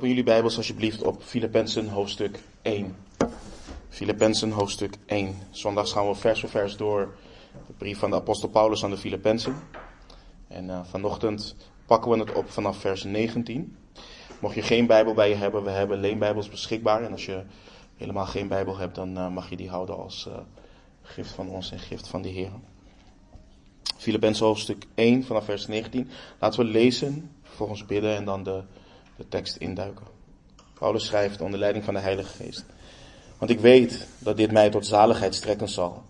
Open jullie Bijbels alsjeblieft op Filippenzen hoofdstuk 1. Filippenzen hoofdstuk 1. Zondags gaan we vers voor vers door de brief van de apostel Paulus aan de Filippenzen. En uh, vanochtend pakken we het op vanaf vers 19. Mocht je geen Bijbel bij je hebben, we hebben leenbijbels beschikbaar. En als je helemaal geen Bijbel hebt, dan uh, mag je die houden als uh, gift van ons en gift van de Heer. Filippenzen hoofdstuk 1 vanaf vers 19. Laten we lezen, vervolgens bidden en dan de de tekst induiken. Paulus schrijft onder leiding van de Heilige Geest. Want ik weet dat dit mij tot zaligheid strekken zal.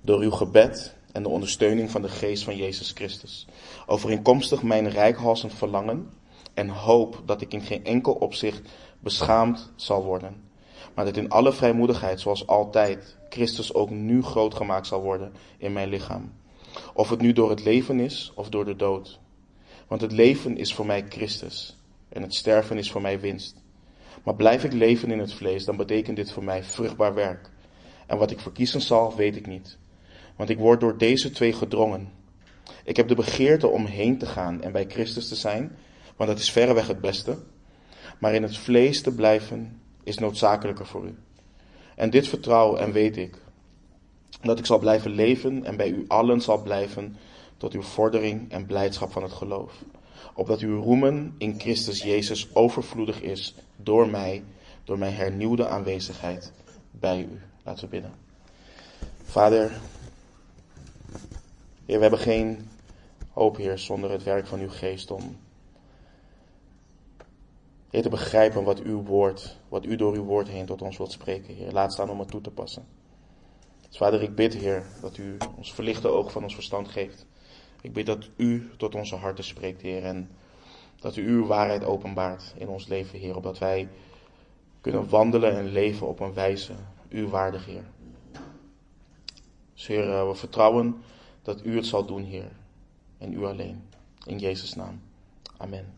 Door uw gebed en de ondersteuning van de Geest van Jezus Christus. Overeenkomstig mijn rijkhalsend verlangen en hoop dat ik in geen enkel opzicht beschaamd zal worden. Maar dat in alle vrijmoedigheid, zoals altijd, Christus ook nu groot gemaakt zal worden in mijn lichaam. Of het nu door het leven is of door de dood. Want het leven is voor mij Christus en het sterven is voor mij winst. Maar blijf ik leven in het vlees, dan betekent dit voor mij vruchtbaar werk. En wat ik verkiezen zal, weet ik niet. Want ik word door deze twee gedrongen. Ik heb de begeerte om heen te gaan en bij Christus te zijn, want dat is verreweg het beste. Maar in het vlees te blijven is noodzakelijker voor u. En dit vertrouw en weet ik, dat ik zal blijven leven en bij u allen zal blijven tot uw vordering en blijdschap van het geloof opdat uw roemen in Christus Jezus overvloedig is door mij, door mijn hernieuwde aanwezigheid bij u. Laten we bidden. Vader, Heer, we hebben geen hoop, Heer, zonder het werk van uw geest om Heer, te begrijpen wat uw woord, wat u door uw woord heen tot ons wilt spreken, Heer. Laat staan om het toe te passen. Dus Vader, ik bid, Heer, dat u ons verlichte oog van ons verstand geeft. Ik bid dat u tot onze harten spreekt, Heer. En dat u uw waarheid openbaart in ons leven, Heer. Opdat wij kunnen wandelen en leven op een wijze, u waardig, Heer. Dus Heer, eh, we vertrouwen dat u het zal doen, Heer. En u alleen. In Jezus' naam. Amen.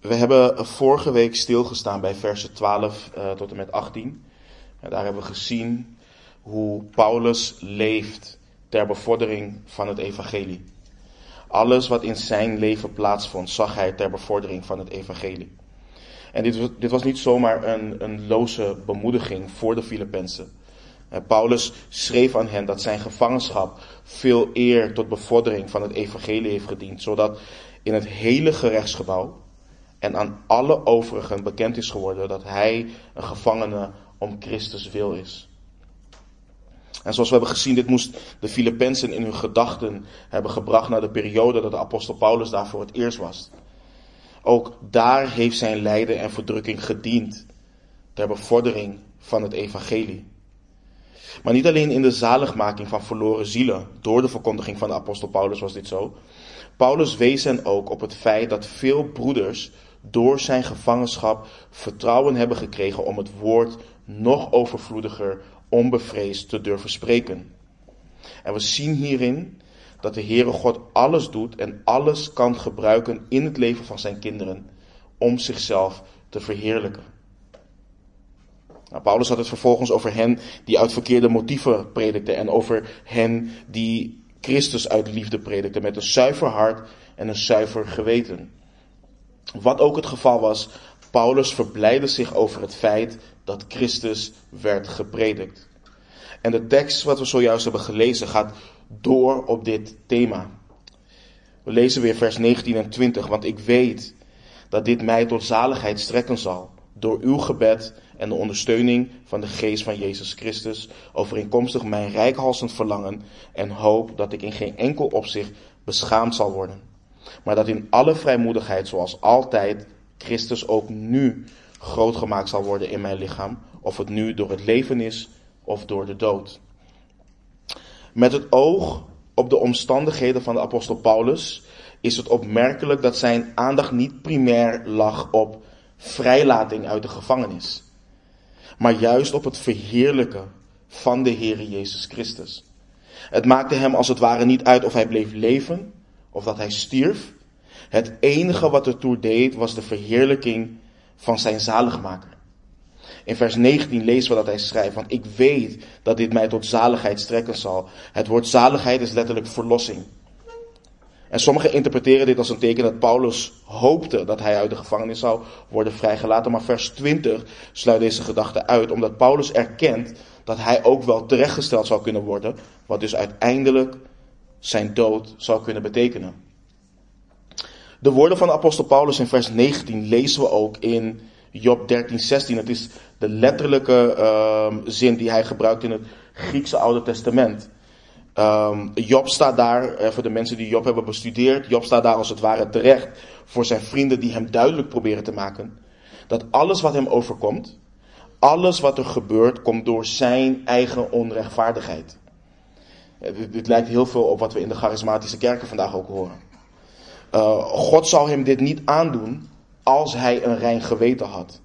We hebben vorige week stilgestaan bij versen 12 uh, tot en met 18. En daar hebben we gezien hoe Paulus leeft ter bevordering van het evangelie. Alles wat in zijn leven plaatsvond, zag hij ter bevordering van het evangelie. En dit, dit was niet zomaar een, een loze bemoediging voor de Filippenzen. Eh, Paulus schreef aan hen dat zijn gevangenschap veel eer tot bevordering van het evangelie heeft gediend, zodat in het hele gerechtsgebouw en aan alle overigen bekend is geworden dat hij een gevangene om Christus wil is. En zoals we hebben gezien, dit moest de Filippenzen in hun gedachten hebben gebracht naar de periode dat de apostel Paulus daar voor het eerst was. Ook daar heeft zijn lijden en verdrukking gediend ter bevordering van het evangelie. Maar niet alleen in de zaligmaking van verloren zielen door de verkondiging van de apostel Paulus was dit zo. Paulus wees hen ook op het feit dat veel broeders door zijn gevangenschap vertrouwen hebben gekregen om het woord nog overvloediger onbevreesd te durven spreken. En we zien hierin dat de Heere God alles doet en alles kan gebruiken in het leven van zijn kinderen om zichzelf te verheerlijken. Nou, Paulus had het vervolgens over hen die uit verkeerde motieven predikten en over hen die Christus uit liefde predikten met een zuiver hart en een zuiver geweten. Wat ook het geval was, Paulus verblijde zich over het feit dat Christus werd gepredikt. En de tekst wat we zojuist hebben gelezen gaat door op dit thema. We lezen weer vers 19 en 20, want ik weet dat dit mij tot zaligheid strekken zal door uw gebed en de ondersteuning van de geest van Jezus Christus, overeenkomstig mijn rijkhalsend verlangen en hoop dat ik in geen enkel opzicht beschaamd zal worden, maar dat in alle vrijmoedigheid, zoals altijd, Christus ook nu groot gemaakt zal worden in mijn lichaam, of het nu door het leven is of door de dood. Met het oog op de omstandigheden van de apostel Paulus is het opmerkelijk dat zijn aandacht niet primair lag op vrijlating uit de gevangenis, maar juist op het verheerlijken van de Heere Jezus Christus. Het maakte hem als het ware niet uit of hij bleef leven of dat hij stierf. Het enige wat ertoe deed was de verheerlijking van zijn zaligmaker. In vers 19 lezen we dat hij schrijft, want ik weet dat dit mij tot zaligheid strekken zal. Het woord zaligheid is letterlijk verlossing. En sommigen interpreteren dit als een teken dat Paulus hoopte dat hij uit de gevangenis zou worden vrijgelaten. Maar vers 20 sluit deze gedachte uit, omdat Paulus erkent dat hij ook wel terechtgesteld zou kunnen worden, wat dus uiteindelijk zijn dood zou kunnen betekenen. De woorden van apostel Paulus in vers 19 lezen we ook in Job 13, 16. Het is de letterlijke uh, zin die hij gebruikt in het Griekse Oude Testament. Um, Job staat daar, uh, voor de mensen die Job hebben bestudeerd, Job staat daar als het ware terecht voor zijn vrienden die hem duidelijk proberen te maken. Dat alles wat hem overkomt, alles wat er gebeurt, komt door zijn eigen onrechtvaardigheid. Uh, dit, lijkt heel veel op wat we in de charismatische kerken vandaag ook horen. Uh, God zou hem dit niet aandoen als hij een rein geweten had.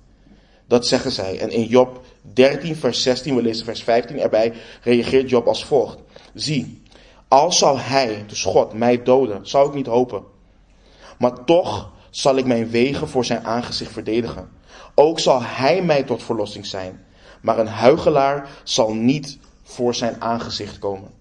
Dat zeggen zij. En in Job 13, vers 16, we lezen vers 15 erbij, reageert Job als volgt. Zie, als zou hij, dus God, mij doden, zou ik niet hopen. Maar toch zal ik mijn wegen voor zijn aangezicht verdedigen. Ook zal hij mij tot verlossing zijn. Maar een huigelaar zal niet voor zijn aangezicht komen.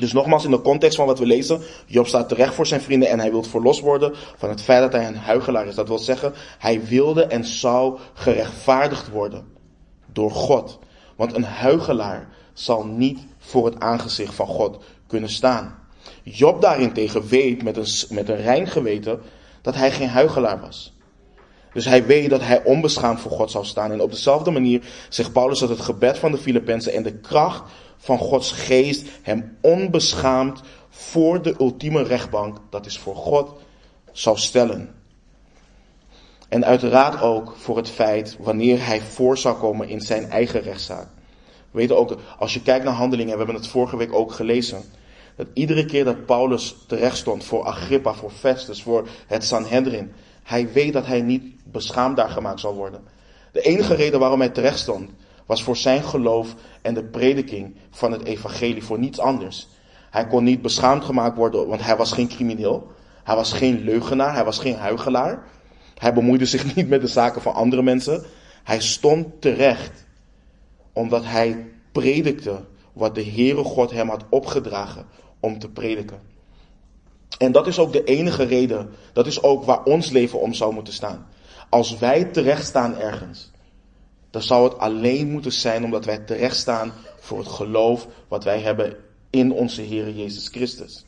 Dus nogmaals, in de context van wat we lezen, Job staat terecht voor zijn vrienden en hij wil verlost worden van het feit dat hij een huigelaar is. Dat wil zeggen, hij wilde en zou gerechtvaardigd worden door God. Want een huigelaar zal niet voor het aangezicht van God kunnen staan. Job daarentegen weet met een, met een rein geweten dat hij geen huigelaar was. Dus hij weet dat hij onbeschaamd voor God zou staan. En op dezelfde manier zegt Paulus dat het gebed van de Filippenzen en de kracht van Gods geest hem onbeschaamd voor de ultieme rechtbank, dat is voor God, zou stellen. En uiteraard ook voor het feit wanneer hij voor zou komen in zijn eigen rechtszaak. We weten ook, als je kijkt naar handelingen, en we hebben het vorige week ook gelezen, dat iedere keer dat Paulus terecht stond voor Agrippa, voor Festus, voor het Sanhedrin, hij weet dat hij niet beschaamd gemaakt zal worden. De enige reden waarom hij terecht stond, was voor zijn geloof en de prediking van het evangelie, voor niets anders. Hij kon niet beschaamd gemaakt worden, want hij was geen crimineel. Hij was geen leugenaar, hij was geen huigelaar. Hij bemoeide zich niet met de zaken van andere mensen. Hij stond terecht omdat hij predikte wat de Heere God hem had opgedragen om te prediken. En dat is ook de enige reden, dat is ook waar ons leven om zou moeten staan. Als wij terecht staan ergens, dan zou het alleen moeten zijn omdat wij terecht staan voor het geloof wat wij hebben in onze Heer Jezus Christus.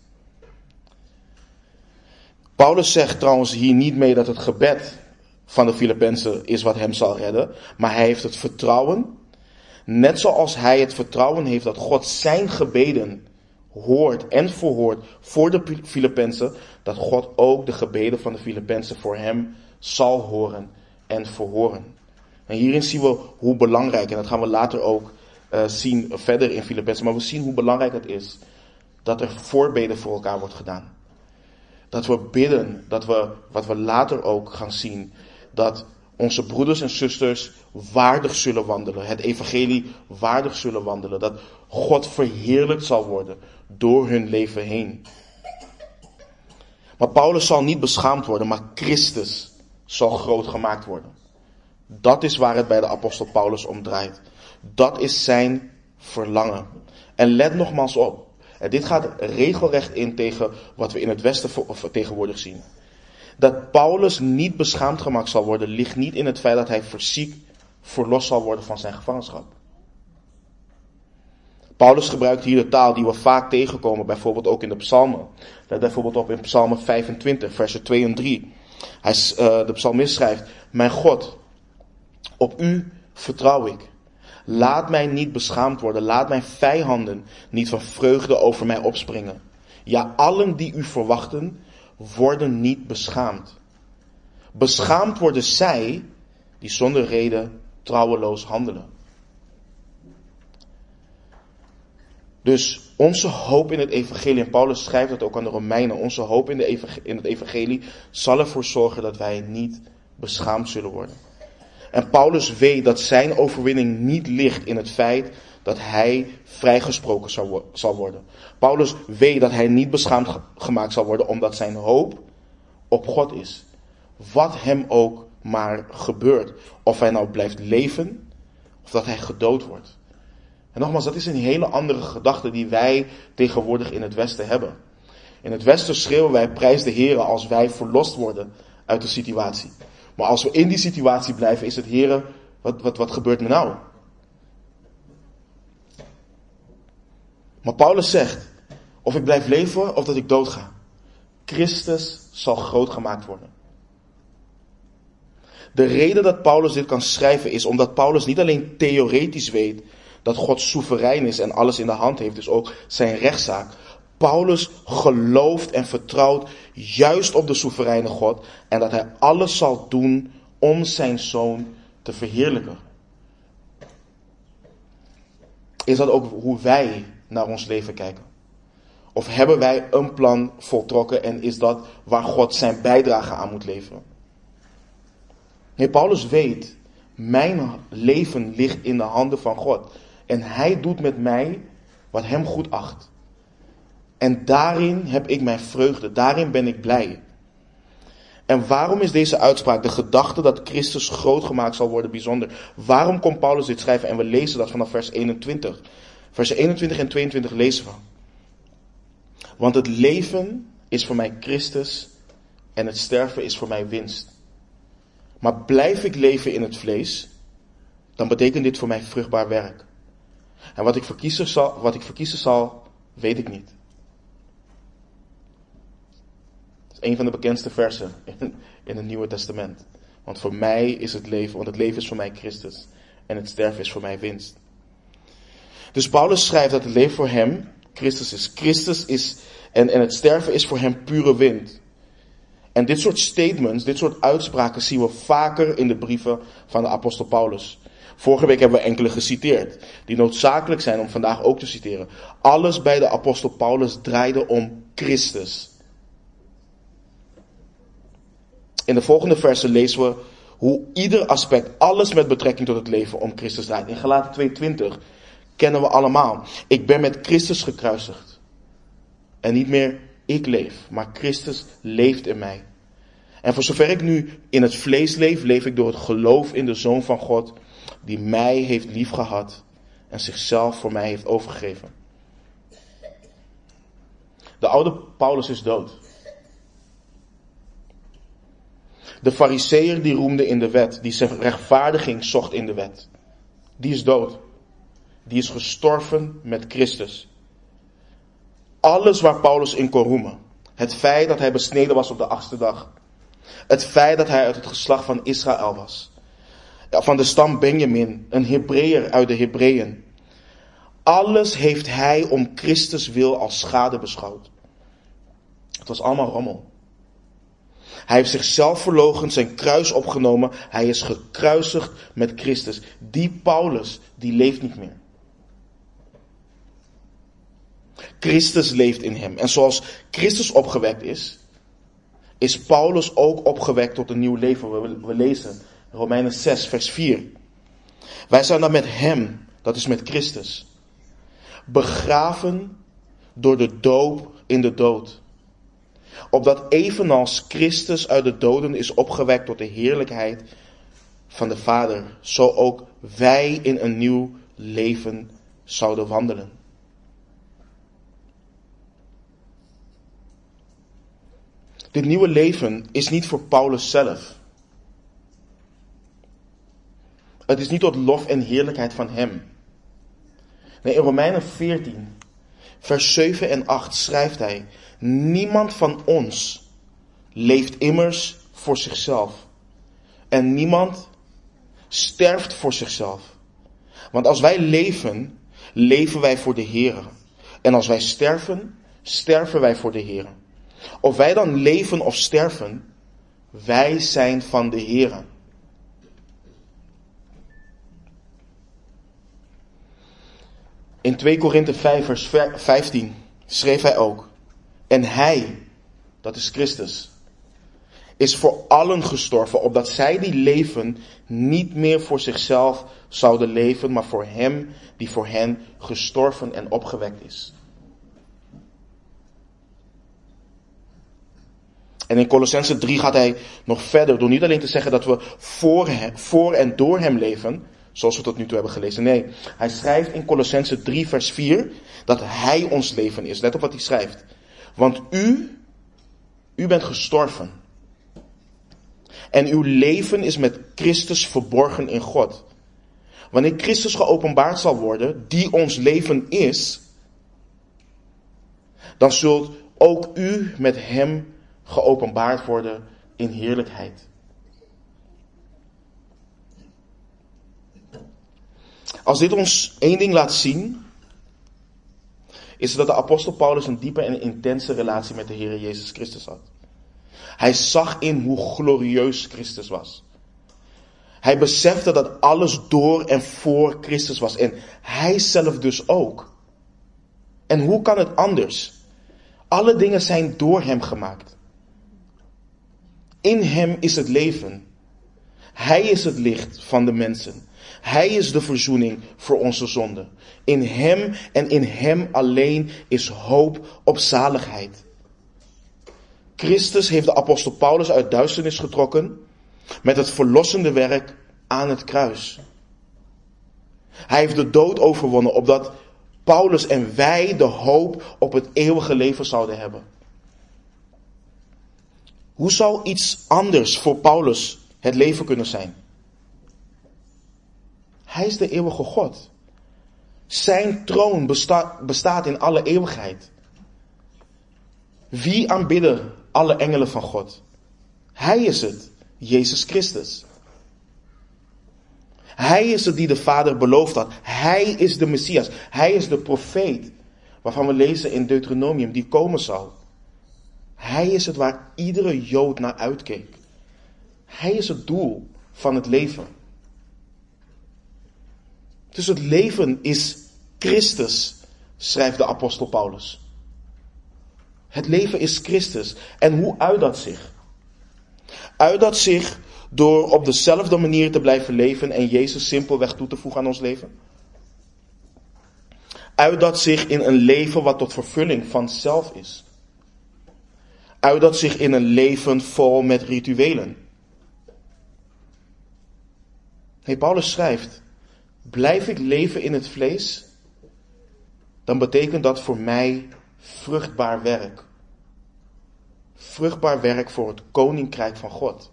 Paulus zegt trouwens hier niet mee dat het gebed van de Filippenzen is wat hem zal redden, maar hij heeft het vertrouwen, net zoals hij het vertrouwen heeft dat God zijn gebeden hoort en verhoort voor de Filippenzen, dat God ook de gebeden van de Filippenzen voor hem zal horen en verhoren. En hierin zien we hoe belangrijk, en dat gaan we later ook uh, zien verder in Filippenzen, maar we zien hoe belangrijk het is dat er voorbeden voor elkaar wordt gedaan. Dat we bidden, dat we, wat we later ook gaan zien, dat onze broeders en zusters waardig zullen wandelen, het evangelie waardig zullen wandelen, dat God verheerlijkt zal worden door hun leven heen. Maar Paulus zal niet beschaamd worden, maar Christus zal groot gemaakt worden. Dat is waar het bij de apostel Paulus om draait. Dat is zijn verlangen. En let nogmaals op. En dit gaat regelrecht in tegen wat we in het Westen tegenwoordig zien. Dat Paulus niet beschaamd gemaakt zal worden, ligt niet in het feit dat hij fysiek verlost zal worden van zijn gevangenschap. Paulus gebruikt hier de taal die we vaak tegenkomen, bijvoorbeeld ook in de psalmen. Let bijvoorbeeld op in psalmen 25, versen 2 en 3. Hij, uh, de psalmist schrijft, Mijn God, op u vertrouw ik. Laat mij niet beschaamd worden. Laat mijn vijanden niet van vreugde over mij opspringen. Ja, allen die u verwachten, worden niet beschaamd. Beschaamd worden zij die zonder reden trouweloos handelen. Dus onze hoop in het evangelie, en Paulus schrijft dat ook aan de Romeinen, onze hoop in, de in het evangelie zal ervoor zorgen dat wij niet beschaamd zullen worden. En Paulus weet dat zijn overwinning niet ligt in het feit dat hij vrijgesproken zal worden. Paulus weet dat hij niet beschaamd gemaakt zal worden omdat zijn hoop op God is. Wat hem ook maar gebeurt. Of hij nou blijft leven of dat hij gedood wordt. En nogmaals, dat is een hele andere gedachte die wij tegenwoordig in het Westen hebben. In het Westen schreeuwen wij prijs de Heer als wij verlost worden uit de situatie. Maar als we in die situatie blijven, is het Heer, wat, wat, wat gebeurt me nou? Maar Paulus zegt, of ik blijf leven of dat ik doodga. Christus zal groot gemaakt worden. De reden dat Paulus dit kan schrijven is omdat Paulus niet alleen theoretisch weet dat God soeverein is en alles in de hand heeft, dus ook zijn rechtszaak. Paulus gelooft en vertrouwt juist op de soevereine God en dat hij alles zal doen om zijn zoon te verheerlijken. Is dat ook hoe wij naar ons leven kijken? Of hebben wij een plan voltrokken en is dat waar God zijn bijdrage aan moet leveren? Nee, Paulus weet, mijn leven ligt in de handen van God. En hij doet met mij wat hem goed acht. En daarin heb ik mijn vreugde, daarin ben ik blij. En waarom is deze uitspraak, de gedachte dat Christus groot gemaakt zal worden, bijzonder? Waarom komt Paulus dit schrijven? En we lezen dat vanaf vers 21. Vers 21 en 22 lezen we. Want het leven is voor mij Christus en het sterven is voor mij winst. Maar blijf ik leven in het vlees, dan betekent dit voor mij vruchtbaar werk. En wat ik verkiezen zal, wat ik verkiezen zal weet ik niet. Dat is een van de bekendste versen in het Nieuwe Testament. Want voor mij is het leven, want het leven is voor mij Christus. En het sterven is voor mij winst. Dus Paulus schrijft dat het leven voor hem Christus is. Christus is, en, en het sterven is voor hem pure wind. En dit soort statements, dit soort uitspraken zien we vaker in de brieven van de apostel Paulus. Vorige week hebben we enkele geciteerd, die noodzakelijk zijn om vandaag ook te citeren. Alles bij de apostel Paulus draaide om Christus. In de volgende versen lezen we hoe ieder aspect, alles met betrekking tot het leven, om Christus draait. In Galaten 2:20 kennen we allemaal. Ik ben met Christus gekruisigd. En niet meer ik leef, maar Christus leeft in mij. En voor zover ik nu in het vlees leef, leef ik door het geloof in de Zoon van God, die mij heeft liefgehad en zichzelf voor mij heeft overgegeven. De oude Paulus is dood. De fariseer die roemde in de wet, die zijn rechtvaardiging zocht in de wet, die is dood. Die is gestorven met Christus. Alles waar Paulus in kon roemen. Het feit dat hij besneden was op de achtste dag. Het feit dat hij uit het geslacht van Israël was. Van de stam Benjamin, een Hebreeër uit de Hebreeën. Alles heeft hij om Christus wil als schade beschouwd. Het was allemaal rommel. Hij heeft zichzelf verlogen, zijn kruis opgenomen. Hij is gekruisigd met Christus. Die Paulus, die leeft niet meer. Christus leeft in hem. En zoals Christus opgewekt is, is Paulus ook opgewekt tot een nieuw leven. We, we lezen Romeinen 6, vers 4. Wij zijn dan met hem, dat is met Christus, begraven door de doop in de dood. Opdat evenals Christus uit de doden is opgewekt tot de heerlijkheid van de Vader, zo ook wij in een nieuw leven zouden wandelen. Dit nieuwe leven is niet voor Paulus zelf. Het is niet tot lof en heerlijkheid van hem. Nee, in Romeinen 14, vers 7 en 8 schrijft hij: Niemand van ons leeft immers voor zichzelf. En niemand sterft voor zichzelf. Want als wij leven, leven wij voor de Heer. En als wij sterven, sterven wij voor de Heer. Of wij dan leven of sterven, wij zijn van de Heer. In 2 Korinthe 5 vers 15 schreef hij ook. En hij, dat is Christus, is voor allen gestorven, opdat zij die leven niet meer voor zichzelf zouden leven, maar voor hem die voor hen gestorven en opgewekt is. En in Colossense 3 gaat hij nog verder door niet alleen te zeggen dat we voor, hem, voor en door hem leven, zoals we tot nu toe hebben gelezen. Nee, hij schrijft in Colossense 3 vers 4 dat hij ons leven is. Let op wat hij schrijft. Want u, u bent gestorven. En uw leven is met Christus verborgen in God. Wanneer Christus geopenbaard zal worden, die ons leven is, dan zult ook u met Hem geopenbaard worden in heerlijkheid. Als dit ons één ding laat zien, is dat de apostel Paulus een diepe en intense relatie met de Heer Jezus Christus had. Hij zag in hoe glorieus Christus was. Hij besefte dat alles door en voor Christus was. En hij zelf dus ook. En hoe kan het anders? Alle dingen zijn door hem gemaakt. In hem is het leven. Hij is het licht van de mensen. Hij is de verzoening voor onze zonden. In hem en in hem alleen is hoop op zaligheid. Christus heeft de apostel Paulus uit duisternis getrokken met het verlossende werk aan het kruis. Hij heeft de dood overwonnen opdat Paulus en wij de hoop op het eeuwige leven zouden hebben. Hoe zou iets anders voor Paulus het leven kunnen zijn? Hij is de eeuwige God. Zijn troon bestaat, in alle eeuwigheid. Wie aanbidden alle engelen van God? Hij is het, Jezus Christus. Hij is het die de Vader beloofd had. Hij is de Messias. Hij is de profeet waarvan we lezen in Deuteronomium die komen zal. Hij is het waar iedere Jood naar uitkeek. Hij is het doel van het leven. Dus het leven is Christus, schrijft de apostel Paulus. Het leven is Christus. En hoe uit dat zich? Uit dat zich door op dezelfde manier te blijven leven en Jezus simpelweg toe te voegen aan ons leven? Uit dat zich in een leven wat tot vervulling van zelf is. Uit dat zich in een leven vol met rituelen. Hey, Paulus schrijft, blijf ik leven in het vlees, dan betekent dat voor mij vruchtbaar werk. Vruchtbaar werk voor het koninkrijk van God.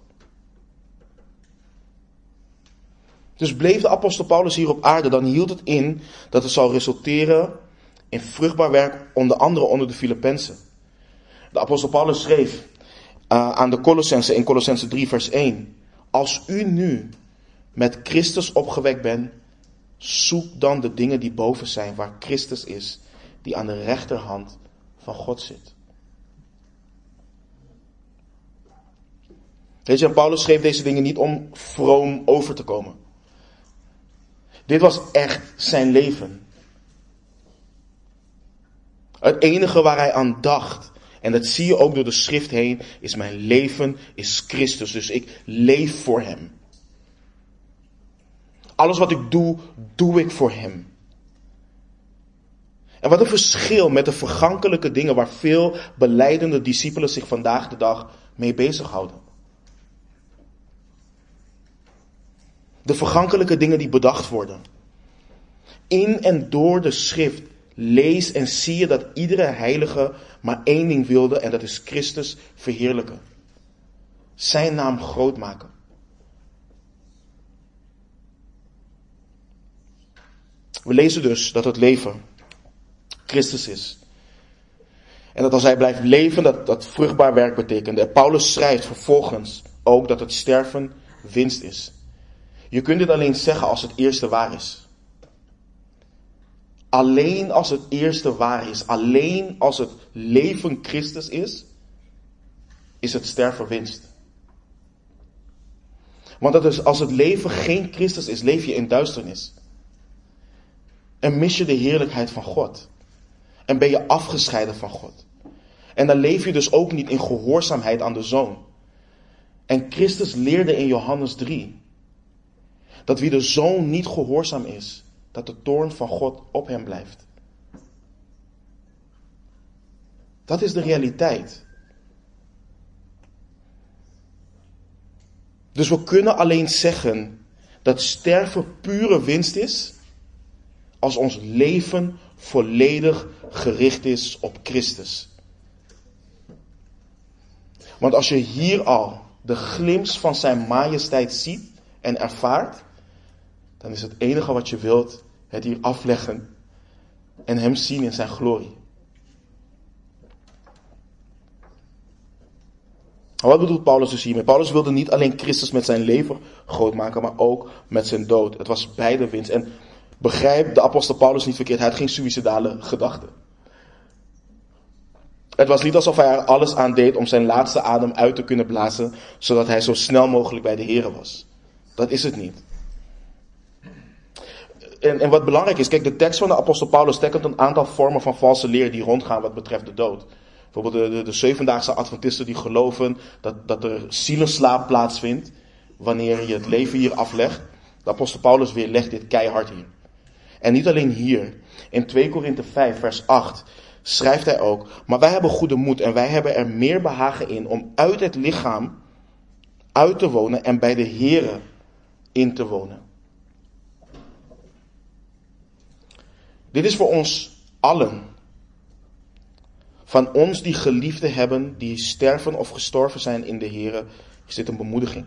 Dus bleef de apostel Paulus hier op aarde, dan hield het in dat het zal resulteren in vruchtbaar werk, onder andere onder de Filippenzen. De apostel Paulus schreef uh, aan de Colossense in Colossense 3 vers 1. Als u nu met Christus opgewekt bent, zoek dan de dingen die boven zijn, waar Christus is, die aan de rechterhand van God zit. Weet je, en Paulus schreef deze dingen niet om vroom over te komen. Dit was echt zijn leven. Het enige waar hij aan dacht, en dat zie je ook door de schrift heen, is mijn leven is Christus. Dus ik leef voor Hem. Alles wat ik doe, doe ik voor Hem. En wat een verschil met de vergankelijke dingen waar veel beleidende discipelen zich vandaag de dag mee bezighouden. De vergankelijke dingen die bedacht worden. In en door de schrift lees en zie je dat iedere heilige maar één ding wilde en dat is Christus verheerlijken. Zijn naam groot maken. We lezen dus dat het leven Christus is. En dat als hij blijft leven, dat dat vruchtbaar werk betekent. En Paulus schrijft vervolgens ook dat het sterven winst is. Je kunt dit alleen zeggen als het eerste waar is. Alleen als het eerste waar is, alleen als het leven Christus is, is het sterven winst. Want dat is, als het leven geen Christus is, leef je in duisternis. En mis je de heerlijkheid van God. En ben je afgescheiden van God. En dan leef je dus ook niet in gehoorzaamheid aan de Zoon. En Christus leerde in Johannes 3 dat wie de zoon niet gehoorzaam is, dat de toorn van God op hem blijft. Dat is de realiteit. Dus we kunnen alleen zeggen dat sterven pure winst is als ons leven volledig gericht is op Christus. Want als je hier al de glimp van zijn majesteit ziet en ervaart, dan is het enige wat je wilt het hier afleggen en hem zien in zijn glorie. Wat bedoelt Paulus dus hiermee? Paulus wilde niet alleen Christus met zijn leven groot maken, maar ook met zijn dood. Het was beide winst. En begrijp de apostel Paulus niet verkeerd, hij had geen suïcidale gedachten. Het was niet alsof hij er alles aan deed om zijn laatste adem uit te kunnen blazen, zodat hij zo snel mogelijk bij de Here was. Dat is het niet. En, en wat belangrijk is, kijk, de tekst van de apostel Paulus tekent een aantal vormen van valse leer die rondgaan wat betreft de dood. Bijvoorbeeld de, de, de zevendaagse adventisten die geloven dat, dat er zielenslaap plaatsvindt wanneer je het leven hier aflegt. De apostel Paulus weer legt dit keihard hier. En niet alleen hier. In 2 Korinthe 5 vers 8 schrijft hij ook, maar wij hebben goede moed en wij hebben er meer behagen in om uit het lichaam uit te wonen en bij de Here in te wonen. Dit is voor ons allen. Van ons die geliefden hebben, die sterven of gestorven zijn in de Here, is dit een bemoediging.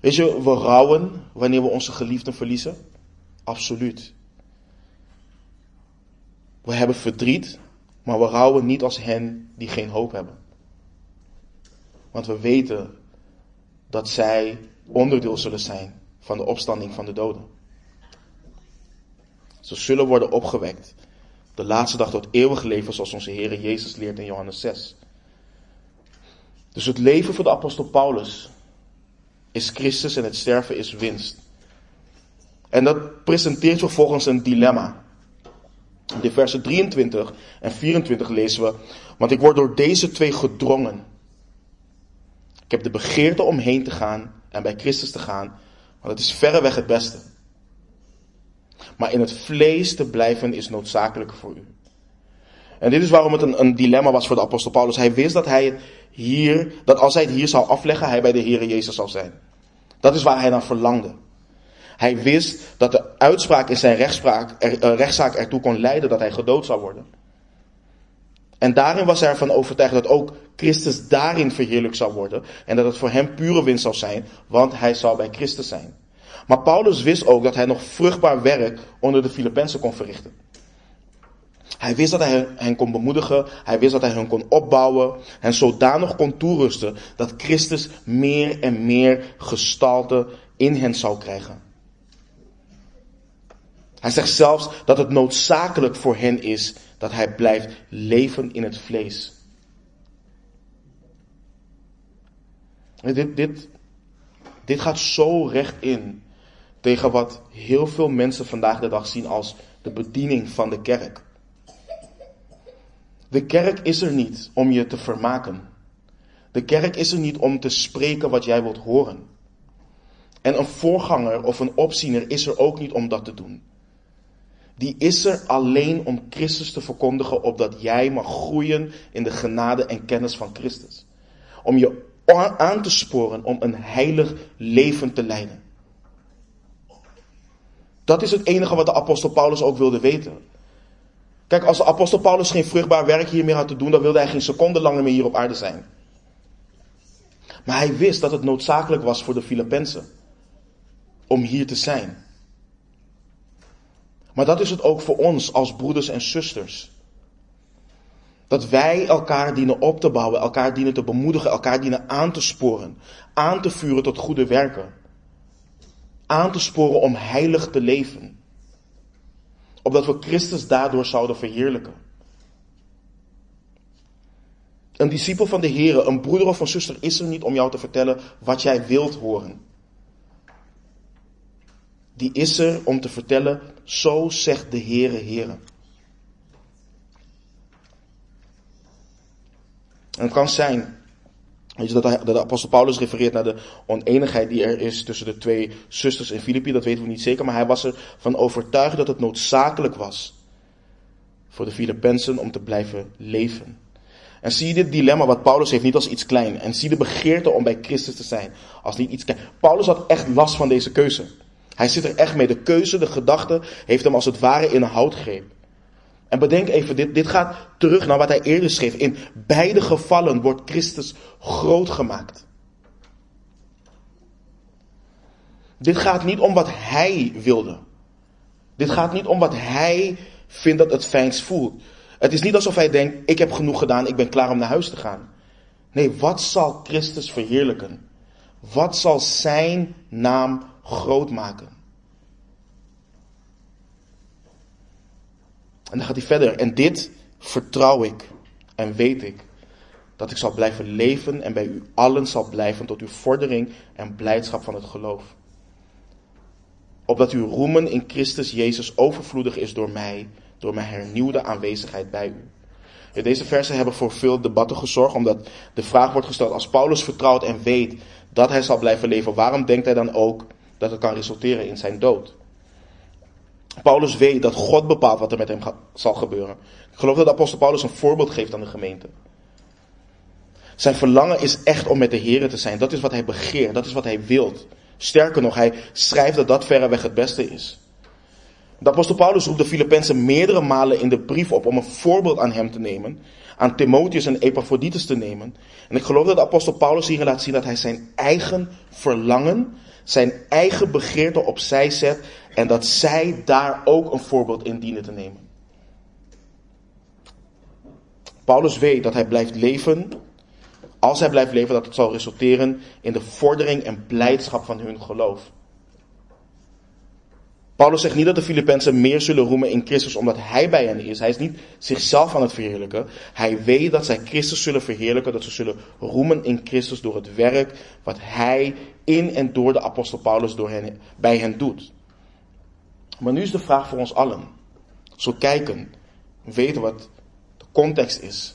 Weet je, we rouwen wanneer we onze geliefden verliezen? Absoluut. We hebben verdriet, maar we rouwen niet als hen die geen hoop hebben. Want we weten dat zij onderdeel zullen zijn van de opstanding van de doden. Ze zullen worden opgewekt. De laatste dag tot eeuwig leven, zoals onze Heer Jezus leert in Johannes 6. Dus het leven voor de apostel Paulus is Christus en het sterven is winst. En dat presenteert vervolgens een dilemma. In de versen 23 en 24 lezen we, want ik word door deze twee gedrongen. Ik heb de begeerte om heen te gaan en bij Christus te gaan, want het is verreweg het beste. Maar in het vlees te blijven is noodzakelijk voor u. En dit is waarom het een, een, dilemma was voor de apostel Paulus. Hij wist dat hij het hier, dat als hij het hier zou afleggen, hij bij de Heer Jezus zou zijn. Dat is waar hij naar verlangde. Hij wist dat de uitspraak in zijn rechtszaak ertoe kon leiden dat hij gedood zou worden. En daarin was hij ervan overtuigd dat ook Christus daarin verheerlijk zou worden. En dat het voor hem pure winst zou zijn, want hij zou bij Christus zijn. Maar Paulus wist ook dat hij nog vruchtbaar werk onder de Filippenzen kon verrichten. Hij wist dat hij hen kon bemoedigen, hij wist dat hij hen kon opbouwen en zodanig kon toerusten dat Christus meer en meer gestalte in hen zou krijgen. Hij zegt zelfs dat het noodzakelijk voor hen is dat hij blijft leven in het vlees. Dit, dit, dit gaat zo recht in tegen wat heel veel mensen vandaag de dag zien als de bediening van de kerk. De kerk is er niet om je te vermaken. De kerk is er niet om te spreken wat jij wilt horen. En een voorganger of een opziener is er ook niet om dat te doen. Die is er alleen om Christus te verkondigen, opdat jij mag groeien in de genade en kennis van Christus. Om je aan te sporen om een heilig leven te leiden. Dat is het enige wat de apostel Paulus ook wilde weten. Kijk, als de apostel Paulus geen vruchtbaar werk hier meer had te doen, dan wilde hij geen seconde langer meer hier op aarde zijn. Maar hij wist dat het noodzakelijk was voor de Filippenzen om hier te zijn. Maar dat is het ook voor ons als broeders en zusters. Dat wij elkaar dienen op te bouwen, elkaar dienen te bemoedigen, elkaar dienen aan te sporen, aan te vuren tot goede werken. Aan te sporen om heilig te leven. Opdat we Christus daardoor zouden verheerlijken. Een discipel van de Heer, een broeder of een zuster is er niet om jou te vertellen wat jij wilt horen. Die is er om te vertellen, zo zegt de Heere Heere. En het kan zijn Weet je, dat, de, de apostel Paulus refereert naar de oneenigheid die er is tussen de twee zusters in Filippi. Dat weten we niet zeker, maar hij was ervan overtuigd dat het noodzakelijk was voor de Filippenzen om te blijven leven. En zie je dit dilemma wat Paulus heeft niet als iets klein. En zie de begeerte om bij Christus te zijn als niet iets klein. Paulus had echt last van deze keuze. Hij zit er echt mee. De keuze, de gedachte heeft hem als het ware in een houtgreep. En bedenk even, dit, dit gaat terug naar wat hij eerder schreef. In beide gevallen wordt Christus groot gemaakt. Dit gaat niet om wat hij wilde. Dit gaat niet om wat hij vindt dat het fijnst voelt. Het is niet alsof hij denkt, ik heb genoeg gedaan, ik ben klaar om naar huis te gaan. Nee, wat zal Christus verheerlijken? Wat zal zijn naam groot maken? En dan gaat hij verder. En dit vertrouw ik en weet ik. Dat ik zal blijven leven en bij u allen zal blijven tot uw vordering en blijdschap van het geloof. Opdat uw roemen in Christus Jezus overvloedig is door mij, door mijn hernieuwde aanwezigheid bij u. Deze versen hebben voor veel debatten gezorgd, omdat de vraag wordt gesteld: als Paulus vertrouwt en weet dat hij zal blijven leven, waarom denkt hij dan ook dat het kan resulteren in zijn dood? Paulus weet dat God bepaalt wat er met hem zal gebeuren. Ik geloof dat de apostel Paulus een voorbeeld geeft aan de gemeente. Zijn verlangen is echt om met de Heer te zijn. Dat is wat hij begeert, dat is wat hij wilt. Sterker nog, hij schrijft dat dat verreweg het beste is. De apostel Paulus roept de Filippenzen meerdere malen in de brief op om een voorbeeld aan hem te nemen, aan Timotheus en Epaphroditus te nemen. En ik geloof dat de apostel Paulus hier laat zien dat hij zijn eigen verlangen, zijn eigen begeerte opzij zet en dat zij daar ook een voorbeeld in dienen te nemen. Paulus weet dat hij blijft leven, als hij blijft leven, dat het zal resulteren in de vordering en blijdschap van hun geloof. Paulus zegt niet dat de Filippenzen meer zullen roemen in Christus omdat hij bij hen is. Hij is niet zichzelf aan het verheerlijken. Hij weet dat zij Christus zullen verheerlijken, dat ze zullen roemen in Christus door het werk wat hij in en door de apostel Paulus door hen, bij hen doet. Maar nu is de vraag voor ons allen. We kijken, weten wat de context is.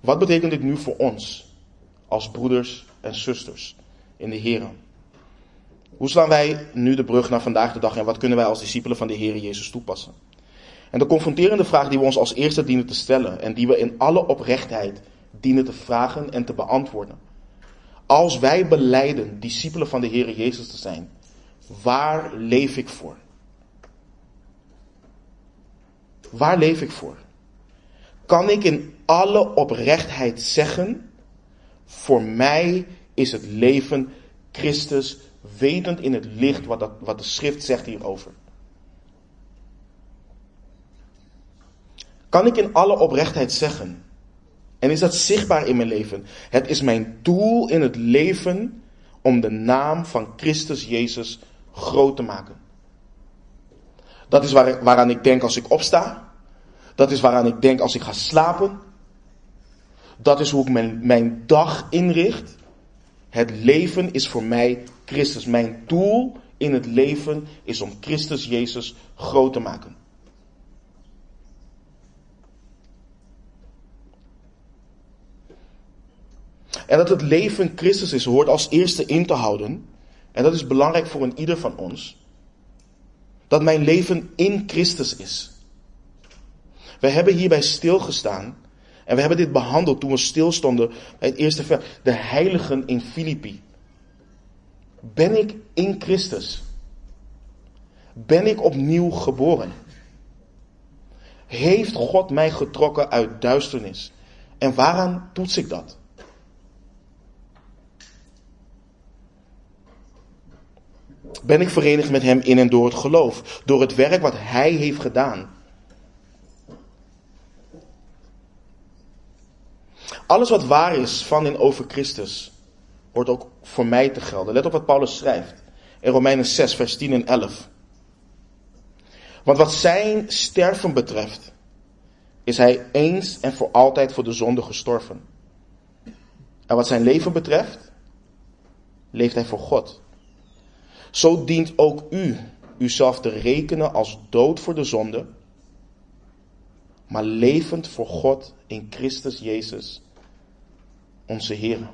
Wat betekent dit nu voor ons als broeders en zusters in de Heer? Hoe slaan wij nu de brug naar vandaag de dag en wat kunnen wij als discipelen van de Heer Jezus toepassen? En de confronterende vraag die we ons als eerste dienen te stellen en die we in alle oprechtheid dienen te vragen en te beantwoorden. Als wij beleiden discipelen van de Heer Jezus te zijn, waar leef ik voor? Waar leef ik voor? Kan ik in alle oprechtheid zeggen, voor mij is het leven Christus wetend in het licht wat, dat, wat de schrift zegt hierover. Kan ik in alle oprechtheid zeggen, en is dat zichtbaar in mijn leven, het is mijn doel in het leven om de naam van Christus Jezus groot te maken. Dat is waar, waaraan ik denk als ik opsta. Dat is waaraan ik denk als ik ga slapen. Dat is hoe ik mijn, mijn dag inricht. Het leven is voor mij Christus. Mijn doel in het leven is om Christus Jezus groot te maken. En dat het leven Christus is, hoort als eerste in te houden. En dat is belangrijk voor een ieder van ons. Dat mijn leven in Christus is. We hebben hierbij stilgestaan. En we hebben dit behandeld toen we stilstonden bij het eerste vers. De heiligen in Filippi. Ben ik in Christus? Ben ik opnieuw geboren? Heeft God mij getrokken uit duisternis? En waaraan toets ik dat? Ben ik verenigd met Hem in en door het geloof? Door het werk wat Hij heeft gedaan? Alles wat waar is van en over Christus, hoort ook voor mij te gelden. Let op wat Paulus schrijft in Romeinen 6, vers 10 en 11. Want wat zijn sterven betreft, is hij eens en voor altijd voor de zonde gestorven. En wat zijn leven betreft, leeft hij voor God. Zo dient ook u uzelf te rekenen als dood voor de zonde, maar levend voor God in Christus Jezus, onze Heer.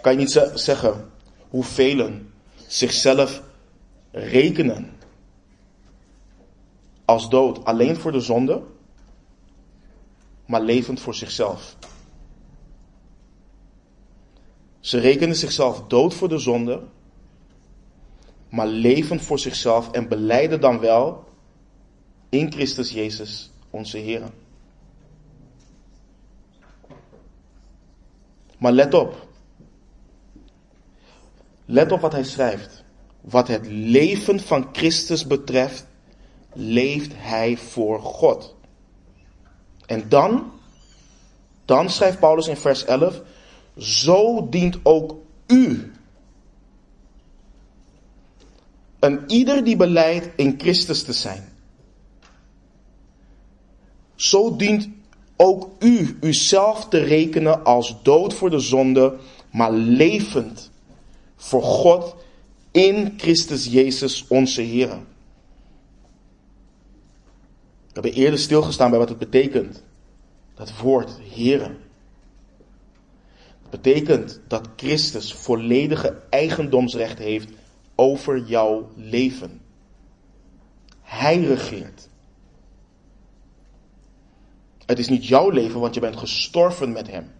Kan je niet zeggen hoe velen zichzelf rekenen als dood alleen voor de zonde, maar levend voor zichzelf. Ze rekenen zichzelf dood voor de zonde, maar leven voor zichzelf en beleiden dan wel in Christus Jezus, onze Heer. Maar let op. Let op wat hij schrijft. Wat het leven van Christus betreft, leeft hij voor God. En dan, dan schrijft Paulus in vers 11, zo dient ook u. Een ieder die beleidt in Christus te zijn. Zo dient ook u uzelf te rekenen als dood voor de zonde, maar levend voor God in Christus Jezus onze Heer. We hebben eerder stilgestaan bij wat het betekent. Dat woord Heren. Het betekent dat Christus volledige eigendomsrecht heeft over jouw leven. Hij regeert. Het is niet jouw leven, want je bent gestorven met Hem.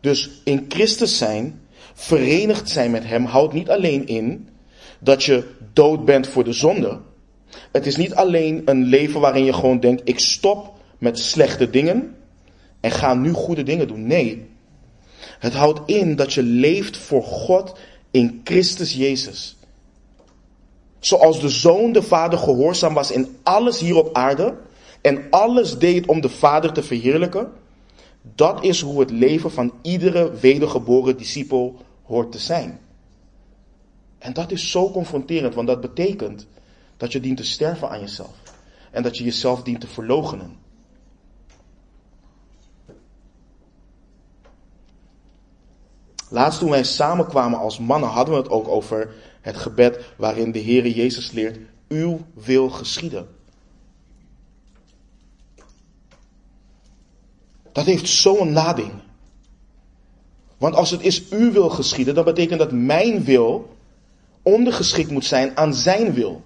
Dus in Christus zijn, verenigd zijn met Hem, houdt niet alleen in dat je dood bent voor de zonde. Het is niet alleen een leven waarin je gewoon denkt, ik stop met slechte dingen en ga nu goede dingen doen. Nee, het houdt in dat je leeft voor God in Christus Jezus. Zoals de zoon de vader gehoorzaam was in alles hier op aarde en alles deed om de vader te verheerlijken. Dat is hoe het leven van iedere wedergeboren discipel hoort te zijn. En dat is zo confronterend, want dat betekent dat je dient te sterven aan jezelf. En dat je jezelf dient te verloochenen. Laatst toen wij samenkwamen als mannen hadden we het ook over het gebed waarin de Heere Jezus leert, uw wil geschieden. Dat heeft zo'n lading. Want als het is uw wil geschieden, dan betekent dat mijn wil ondergeschikt moet zijn aan zijn wil.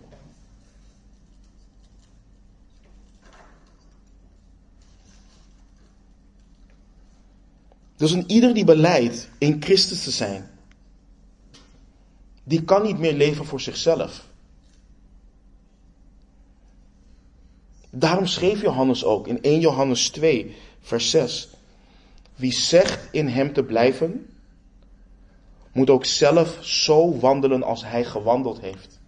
Dus een ieder die beleidt in Christus te zijn, die kan niet meer leven voor zichzelf. Daarom schreef Johannes ook in 1 Johannes 2, vers 6. Wie zegt in hem te blijven, moet ook zelf zo wandelen als hij gewandeld heeft.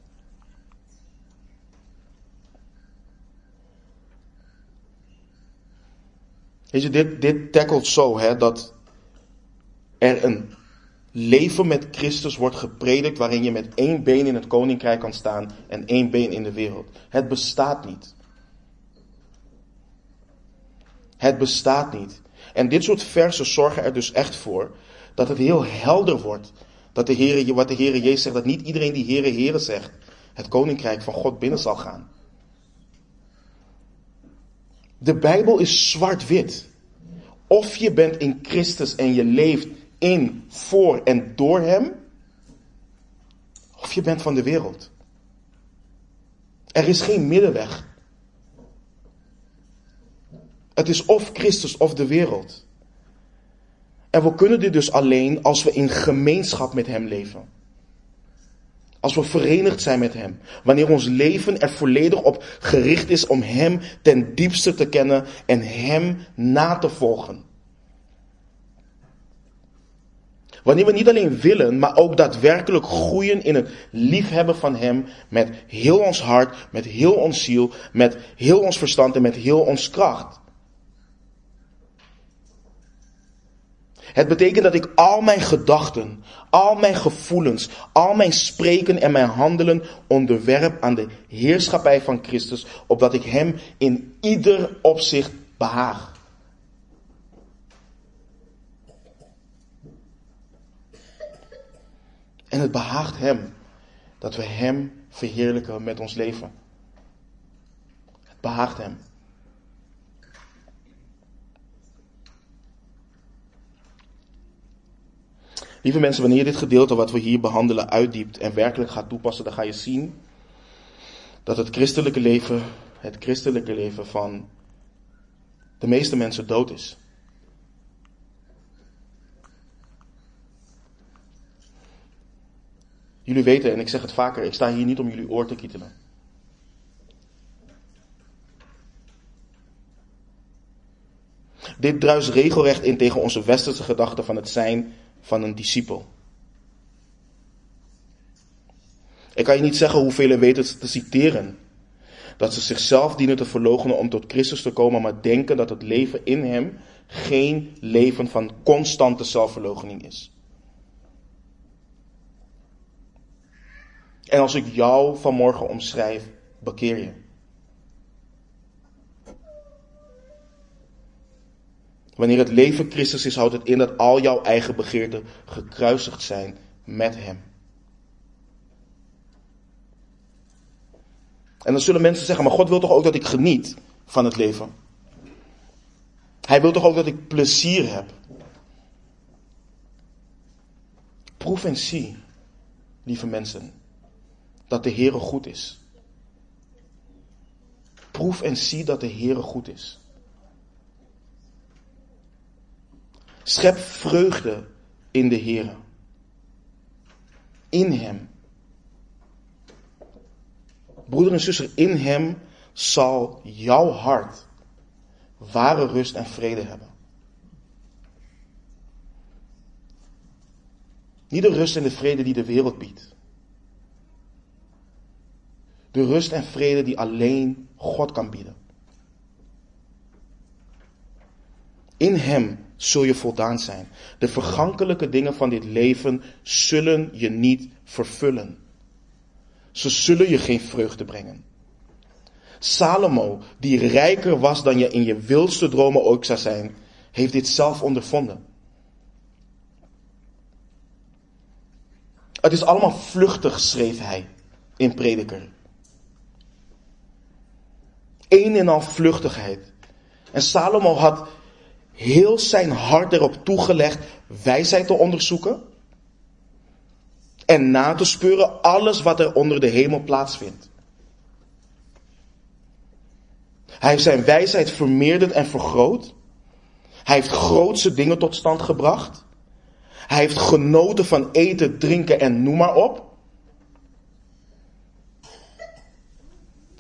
Weet je, dit, dit tackelt zo, hè, dat er een leven met Christus wordt gepredikt waarin je met één been in het koninkrijk kan staan en één been in de wereld. Het bestaat niet. Het bestaat niet. En dit soort versen zorgen er dus echt voor dat het heel helder wordt. Dat de Heere, wat de Heer Jezus zegt, dat niet iedereen die Heere Heere zegt, het koninkrijk van God binnen zal gaan. De Bijbel is zwart-wit. Of je bent in Christus en je leeft in, voor en door Hem, of je bent van de wereld. Er is geen middenweg. Het is of Christus of de wereld. En we kunnen dit dus alleen als we in gemeenschap met Hem leven. Als we verenigd zijn met Hem. Wanneer ons leven er volledig op gericht is om Hem ten diepste te kennen en Hem na te volgen. Wanneer we niet alleen willen, maar ook daadwerkelijk groeien in het liefhebben van Hem met heel ons hart, met heel ons ziel, met heel ons verstand en met heel ons kracht. Het betekent dat ik al mijn gedachten, al mijn gevoelens, al mijn spreken en mijn handelen onderwerp aan de heerschappij van Christus, opdat ik Hem in ieder opzicht behaag. En het behaagt Hem dat we Hem verheerlijken met ons leven. Het behaagt Hem. Lieve mensen, wanneer je dit gedeelte wat we hier behandelen uitdiept en werkelijk gaat toepassen, dan ga je zien dat het christelijke leven, het christelijke leven van de meeste mensen dood is. Jullie weten, en ik zeg het vaker, ik sta hier niet om jullie oor te kietelen. Dit druist regelrecht in tegen onze westerse gedachte van het zijn van een discipel. Ik kan je niet zeggen hoeveel weten te citeren. Dat ze zichzelf dienen te verloochenen om tot Christus te komen, maar denken dat het leven in Hem geen leven van constante zelfverloochening is. En als ik jou vanmorgen omschrijf, bekeer je. Wanneer het leven Christus is, houdt het in dat al jouw eigen begeerten gekruisigd zijn met Hem. En dan zullen mensen zeggen, maar God wil toch ook dat ik geniet van het leven? Hij wil toch ook dat ik plezier heb? Proef en zie, lieve mensen, dat de Heere goed is. Proef en zie dat de Heere goed is. Schep vreugde in de Heer. In Hem. Broeder en zuster, in Hem zal jouw hart ware rust en vrede hebben. Niet de rust en de vrede die de wereld biedt. De rust en vrede die alleen God kan bieden. In Hem zul je voldaan zijn. De vergankelijke dingen van dit leven zullen je niet vervullen. Ze zullen je geen vreugde brengen. Salomo, die rijker was dan je in je wildste dromen ook zou zijn, heeft dit zelf ondervonden. Het is allemaal vluchtig, schreef hij in Prediker. Een en al vluchtigheid. En Salomo had heel zijn hart erop toegelegd wijsheid te onderzoeken en na te speuren alles wat er onder de hemel plaatsvindt. Hij heeft zijn wijsheid vermeerderd en vergroot. Hij heeft grootse dingen tot stand gebracht. Hij heeft genoten van eten, drinken en noem maar op.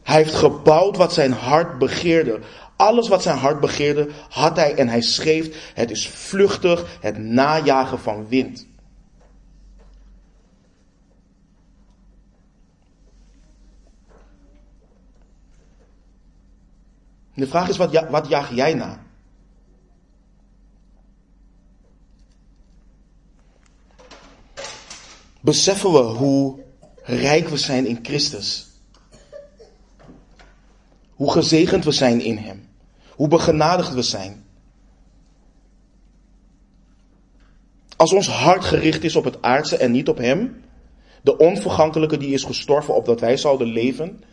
Hij heeft gebouwd wat zijn hart begeerde. Alles wat zijn hart begeerde, had hij en hij schreef: Het is vluchtig, het najagen van wind. De vraag is, wat, wat jaag jij na? Beseffen we hoe rijk we zijn in Christus? Hoe gezegend we zijn in Hem? Hoe begenadigd we zijn? Als ons hart gericht is op het aardse en niet op Hem, de onvergankelijke die is gestorven opdat wij zouden leven,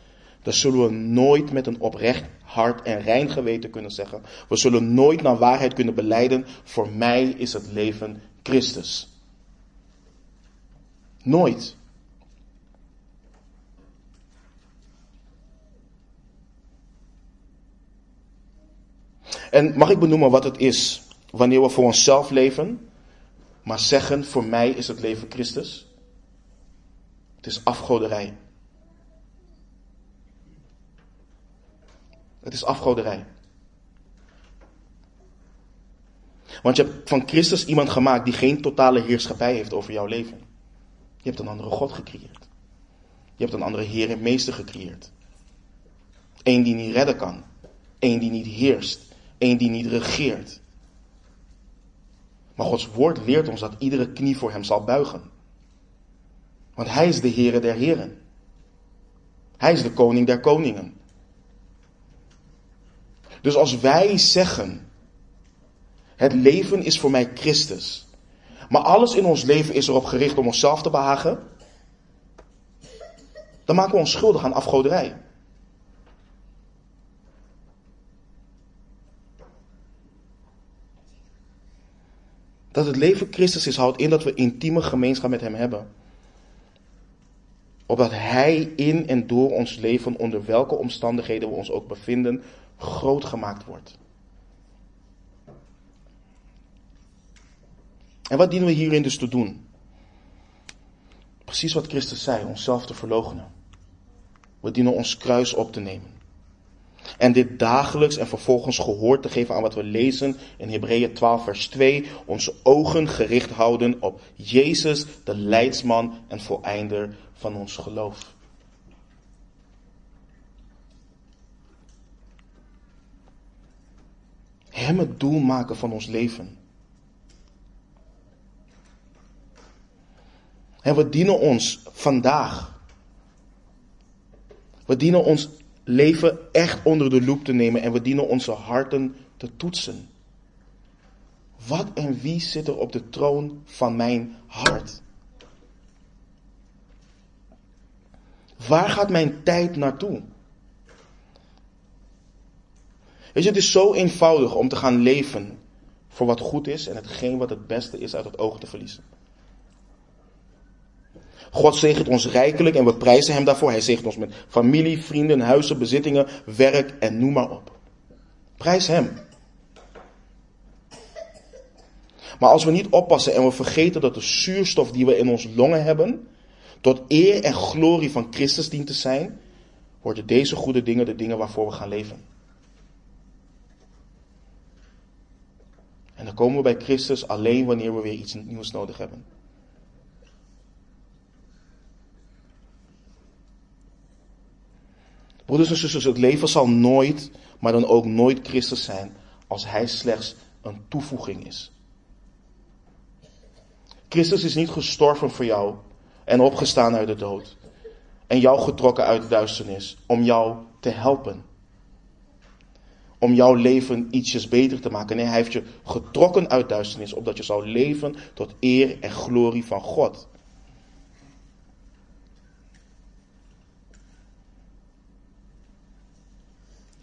dan zullen we nooit met een oprecht hart en rein geweten kunnen zeggen. We zullen nooit naar waarheid kunnen beleiden. Voor mij is het leven Christus. Nooit. En mag ik benoemen wat het is wanneer we voor onszelf leven, maar zeggen: voor mij is het leven Christus? Het is afgoderij. Het is afgoderij. Want je hebt van Christus iemand gemaakt die geen totale heerschappij heeft over jouw leven. Je hebt een andere God gecreëerd. Je hebt een andere Heer en Meester gecreëerd. Eén die niet redden kan. Eén die niet heerst. Eén die niet regeert. Maar Gods woord leert ons dat iedere knie voor hem zal buigen. Want hij is de Heere der Heren. Hij is de koning der koningen. Dus als wij zeggen, het leven is voor mij Christus, maar alles in ons leven is erop gericht om onszelf te behagen, dan maken we ons schuldig aan afgoderij. Dat het leven Christus is, houdt in dat we intieme gemeenschap met Hem hebben. Opdat Hij in en door ons leven, onder welke omstandigheden we ons ook bevinden, groot gemaakt wordt. En wat dienen we hierin dus te doen? Precies wat Christus zei, onszelf te verloochenen. We dienen ons kruis op te nemen. En dit dagelijks en vervolgens gehoor te geven aan wat we lezen in Hebreeën 12 vers 2. Onze ogen gericht houden op Jezus, de leidsman en voleinder van ons geloof. Hem het doel maken van ons leven. En we dienen ons vandaag. We dienen ons leven echt onder de loep te nemen en we dienen onze harten te toetsen. Wat en wie zit er op de troon van mijn hart? Waar gaat mijn tijd naartoe? Weet je, het is zo eenvoudig om te gaan leven voor wat goed is en hetgeen wat het beste is uit het oog te verliezen. God zegent ons rijkelijk en we prijzen Hem daarvoor. Hij zegent ons met familie, vrienden, huizen, bezittingen, werk en noem maar op. Prijs Hem. Maar als we niet oppassen en we vergeten dat de zuurstof die we in ons longen hebben, tot eer en glorie van Christus dient te zijn, worden deze goede dingen de dingen waarvoor we gaan leven. En dan komen we bij Christus alleen wanneer we weer iets nieuws nodig hebben. Broeders en zusters, het leven zal nooit, maar dan ook nooit Christus zijn als Hij slechts een toevoeging is. Christus is niet gestorven voor jou en opgestaan uit de dood. En jou getrokken uit de duisternis om jou te helpen. Om jouw leven ietsjes beter te maken. Nee, hij heeft je getrokken uit duisternis opdat je zou leven tot eer en glorie van God.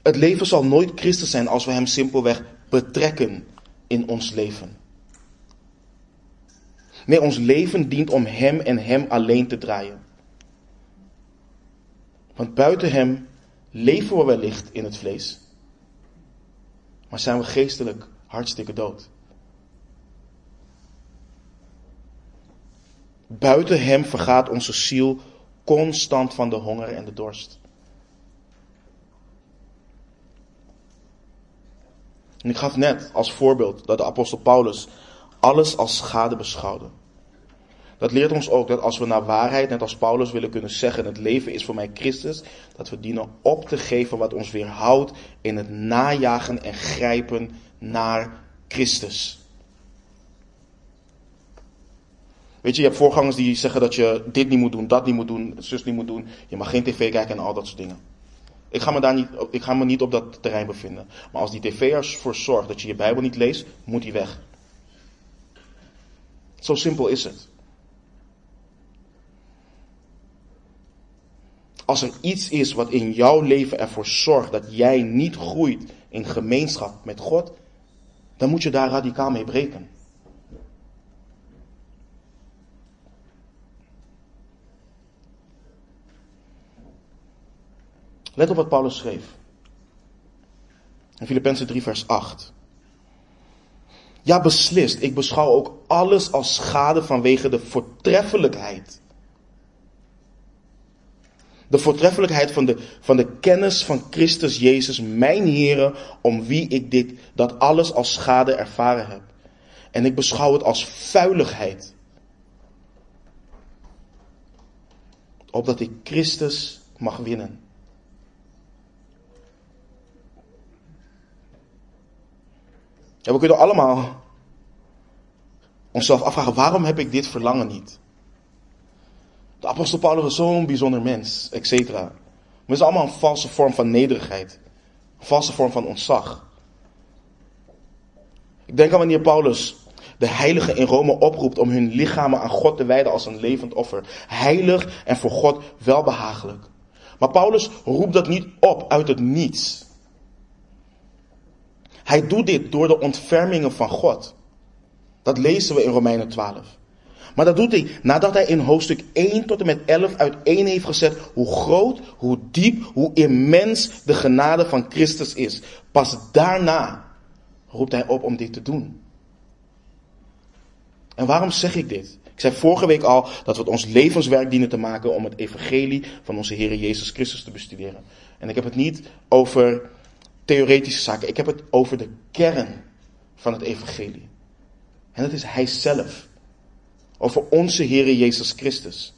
Het leven zal nooit Christus zijn als we Hem simpelweg betrekken in ons leven. Nee, ons leven dient om Hem en Hem alleen te draaien. Want buiten Hem leven we wellicht in het vlees. Maar zijn we geestelijk hartstikke dood. Buiten Hem vergaat onze ziel constant van de honger en de dorst. En ik gaf net als voorbeeld dat de apostel Paulus alles als schade beschouwde. Dat leert ons ook dat als we naar waarheid, net als Paulus, willen kunnen zeggen: het leven is voor mij Christus, dat we dienen op te geven wat ons weerhoudt in het najagen en grijpen naar Christus. Weet je, je hebt voorgangers die zeggen dat je dit niet moet doen, dat niet moet doen, zus niet moet doen. Je mag geen tv kijken en al dat soort dingen. Ik ga me daar niet, ik ga me niet op dat terrein bevinden. Maar als die tv ervoor zorgt dat je je Bijbel niet leest, moet die weg. Zo simpel is het. Als er iets is wat in jouw leven ervoor zorgt dat jij niet groeit in gemeenschap met God, dan moet je daar radicaal mee breken. Let op wat Paulus schreef. In Filippenzen 3 vers 8. Ja, beslist. Ik beschouw ook alles als schade vanwege de voortreffelijkheid. De voortreffelijkheid van de, van de kennis van Christus Jezus, mijn Heere, om wie ik dit, dat alles als schade ervaren heb. En ik beschouw het als vuiligheid. Opdat ik Christus mag winnen. Ja, we kunnen allemaal onszelf afvragen, waarom heb ik dit verlangen niet? De apostel Paulus is zo'n bijzonder mens, et cetera. Maar het is allemaal een valse vorm van nederigheid. Een valse vorm van ontzag. Ik denk aan wanneer Paulus de heiligen in Rome oproept om hun lichamen aan God te wijden als een levend offer. Heilig en voor God welbehagelijk. Maar Paulus roept dat niet op uit het niets. Hij doet dit door de ontfermingen van God. Dat lezen we in Romeinen 12. Maar dat doet hij nadat hij in hoofdstuk 1 tot en met 11 uiteen heeft gezet hoe groot, hoe diep, hoe immens de genade van Christus is. Pas daarna roept hij op om dit te doen. En waarom zeg ik dit? Ik zei vorige week al dat we het ons levenswerk dienen te maken om het evangelie van onze Heer Jezus Christus te bestuderen. En ik heb het niet over theoretische zaken, ik heb het over de kern van het evangelie. En dat is Hij zelf. Over onze Heer Jezus Christus.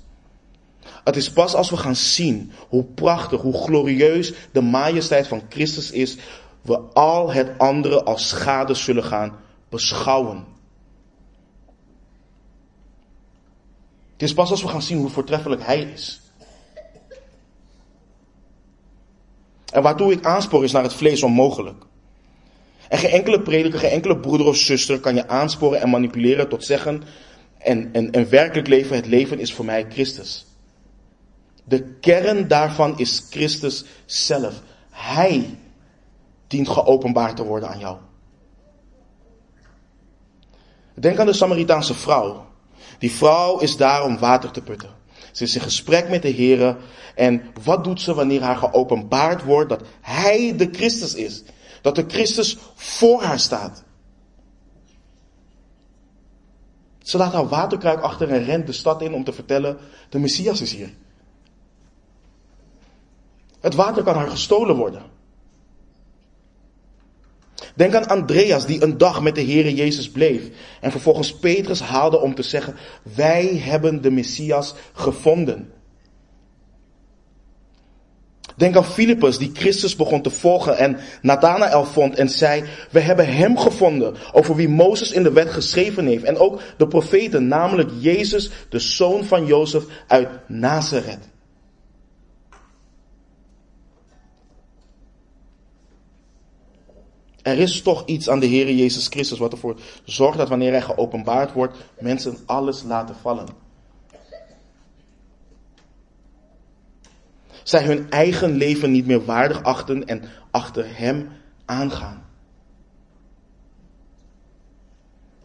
Het is pas als we gaan zien hoe prachtig, hoe glorieus de majesteit van Christus is, we al het andere als schade zullen gaan beschouwen. Het is pas als we gaan zien hoe voortreffelijk Hij is. En waartoe ik aanspoor is naar het vlees onmogelijk. En geen enkele prediker, geen enkele broeder of zuster kan je aansporen en manipuleren tot zeggen en, en, en werkelijk leven, het leven is voor mij Christus. De kern daarvan is Christus zelf. Hij dient geopenbaard te worden aan jou. Denk aan de Samaritaanse vrouw. Die vrouw is daar om water te putten. Ze is in gesprek met de Heer. En wat doet ze wanneer haar geopenbaard wordt dat Hij de Christus is? Dat de Christus voor haar staat. Ze laat haar waterkruik achter en rent de stad in om te vertellen, de Messias is hier. Het water kan haar gestolen worden. Denk aan Andreas die een dag met de Heere Jezus bleef en vervolgens Petrus haalde om te zeggen, wij hebben de Messias gevonden. Denk aan Filippus die Christus begon te volgen en Nathanael vond en zei, we hebben hem gevonden over wie Mozes in de wet geschreven heeft en ook de profeten, namelijk Jezus, de zoon van Jozef uit Nazareth. Er is toch iets aan de Heer Jezus Christus wat ervoor zorgt dat wanneer hij geopenbaard wordt, mensen alles laten vallen. Zij hun eigen leven niet meer waardig achten en achter Hem aangaan.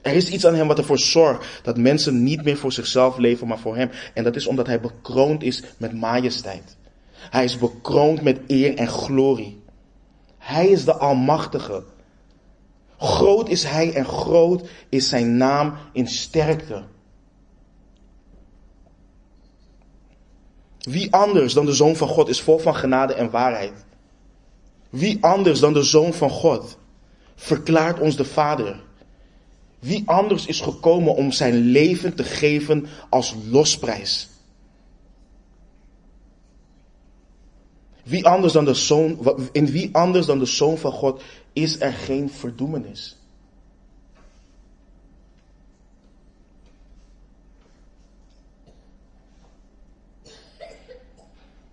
Er is iets aan Hem wat ervoor zorgt dat mensen niet meer voor zichzelf leven, maar voor Hem. En dat is omdat Hij bekroond is met majesteit. Hij is bekroond met eer en glorie. Hij is de Almachtige. Groot is Hij en groot is Zijn naam in sterkte. Wie anders dan de Zoon van God is vol van genade en waarheid? Wie anders dan de Zoon van God verklaart ons de Vader? Wie anders is gekomen om zijn leven te geven als losprijs? Wie anders dan de zoon, in wie anders dan de Zoon van God is er geen verdoemenis?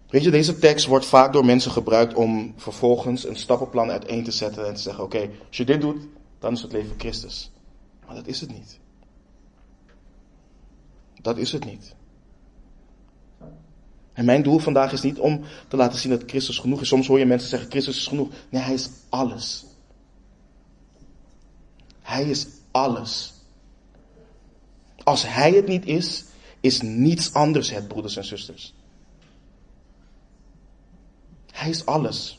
Weet je, deze tekst wordt vaak door mensen gebruikt om vervolgens een stappenplan uiteen te zetten en te zeggen: Oké, als je dit doet, dan is het leven Christus. Maar dat is het niet. Dat is het niet. En mijn doel vandaag is niet om te laten zien dat Christus genoeg is. Soms hoor je mensen zeggen: Christus is genoeg. Nee, hij is alles. Hij is alles. Als hij het niet is, is niets anders het, broeders en zusters. Hij is alles.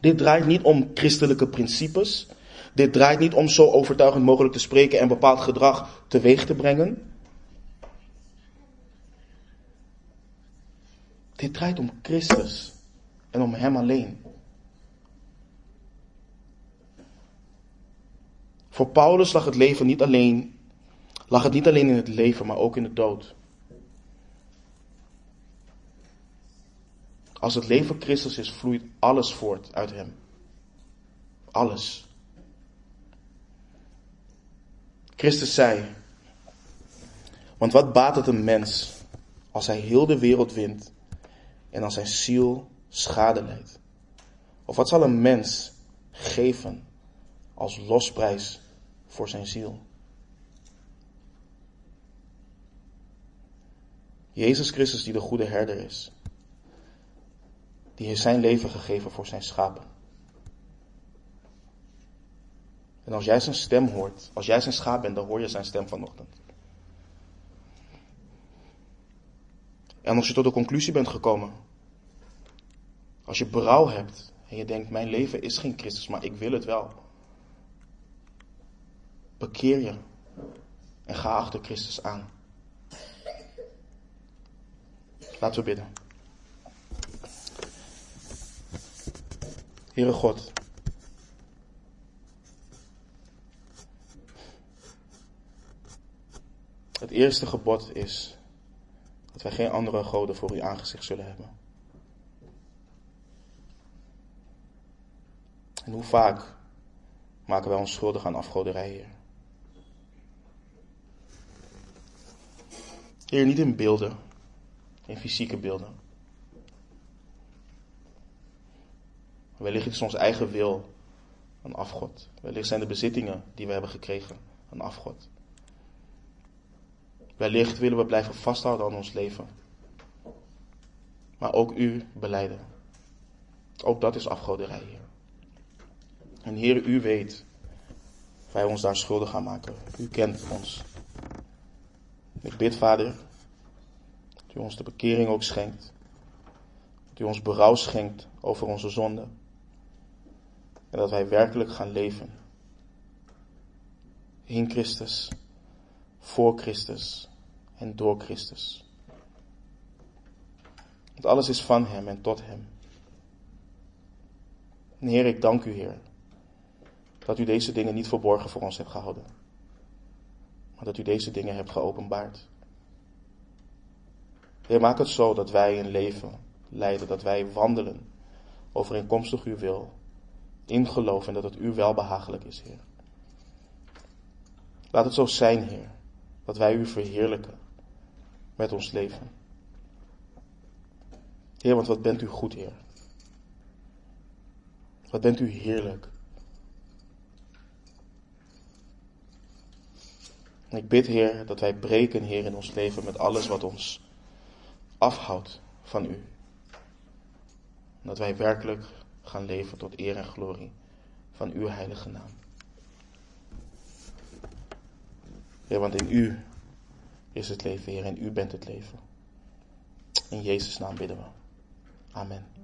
Dit draait niet om christelijke principes. Dit draait niet om zo overtuigend mogelijk te spreken en bepaald gedrag teweeg te brengen. Dit draait om Christus en om Hem alleen. Voor Paulus lag het leven niet alleen, lag het niet alleen in het leven, maar ook in de dood. Als het leven Christus is, vloeit alles voort uit Hem. Alles. Christus zei, want wat baat het een mens als hij heel de wereld wint en als zijn ziel schade leidt? Of wat zal een mens geven als losprijs voor zijn ziel? Jezus Christus die de goede herder is, die heeft zijn leven gegeven voor zijn schapen. En als jij zijn stem hoort, als jij zijn schaap bent, dan hoor je zijn stem vanochtend. En als je tot de conclusie bent gekomen, als je berouw hebt en je denkt, mijn leven is geen Christus, maar ik wil het wel. Bekeer je En ga achter Christus aan. Laten we bidden. Heere God. Het eerste gebod is dat wij geen andere goden voor uw aangezicht zullen hebben. En hoe vaak maken wij ons schuldig aan afgoderij, Heer? Heer, niet in beelden, in fysieke beelden. Wellicht is ons eigen wil een afgod. Wellicht zijn de bezittingen die we hebben gekregen een afgod. Wellicht willen we blijven vasthouden aan ons leven. Maar ook u beleiden. Ook dat is afgoderij, Heer. En Heer, u weet wij ons daar schuldig gaan maken. U kent ons. Ik bid, Vader, dat u ons de bekering ook schenkt. Dat u ons berouw schenkt over onze zonden. En dat wij werkelijk gaan leven. In Christus, voor Christus en door Christus. Want alles is van Hem en tot Hem. En Heer, ik dank u, Heer, dat u deze dingen niet verborgen voor ons hebt gehouden, maar dat u deze dingen hebt geopenbaard. Heer, maak het zo dat wij een leven leiden, dat wij wandelen overeenkomstig uw wil, in geloof en dat het u welbehagelijk is, Heer. Laat het zo zijn, Heer, dat wij u verheerlijken met ons leven. Heer, want wat bent u goed, Heer. Wat bent u heerlijk. Ik bid, Heer, dat wij breken, Heer, in ons leven met alles wat ons afhoudt van U. Dat wij werkelijk gaan leven tot eer en glorie van Uw heilige naam. Heer, want in U is het leven, Heer, en U bent het leven. In Jezus' naam bidden we. Amen.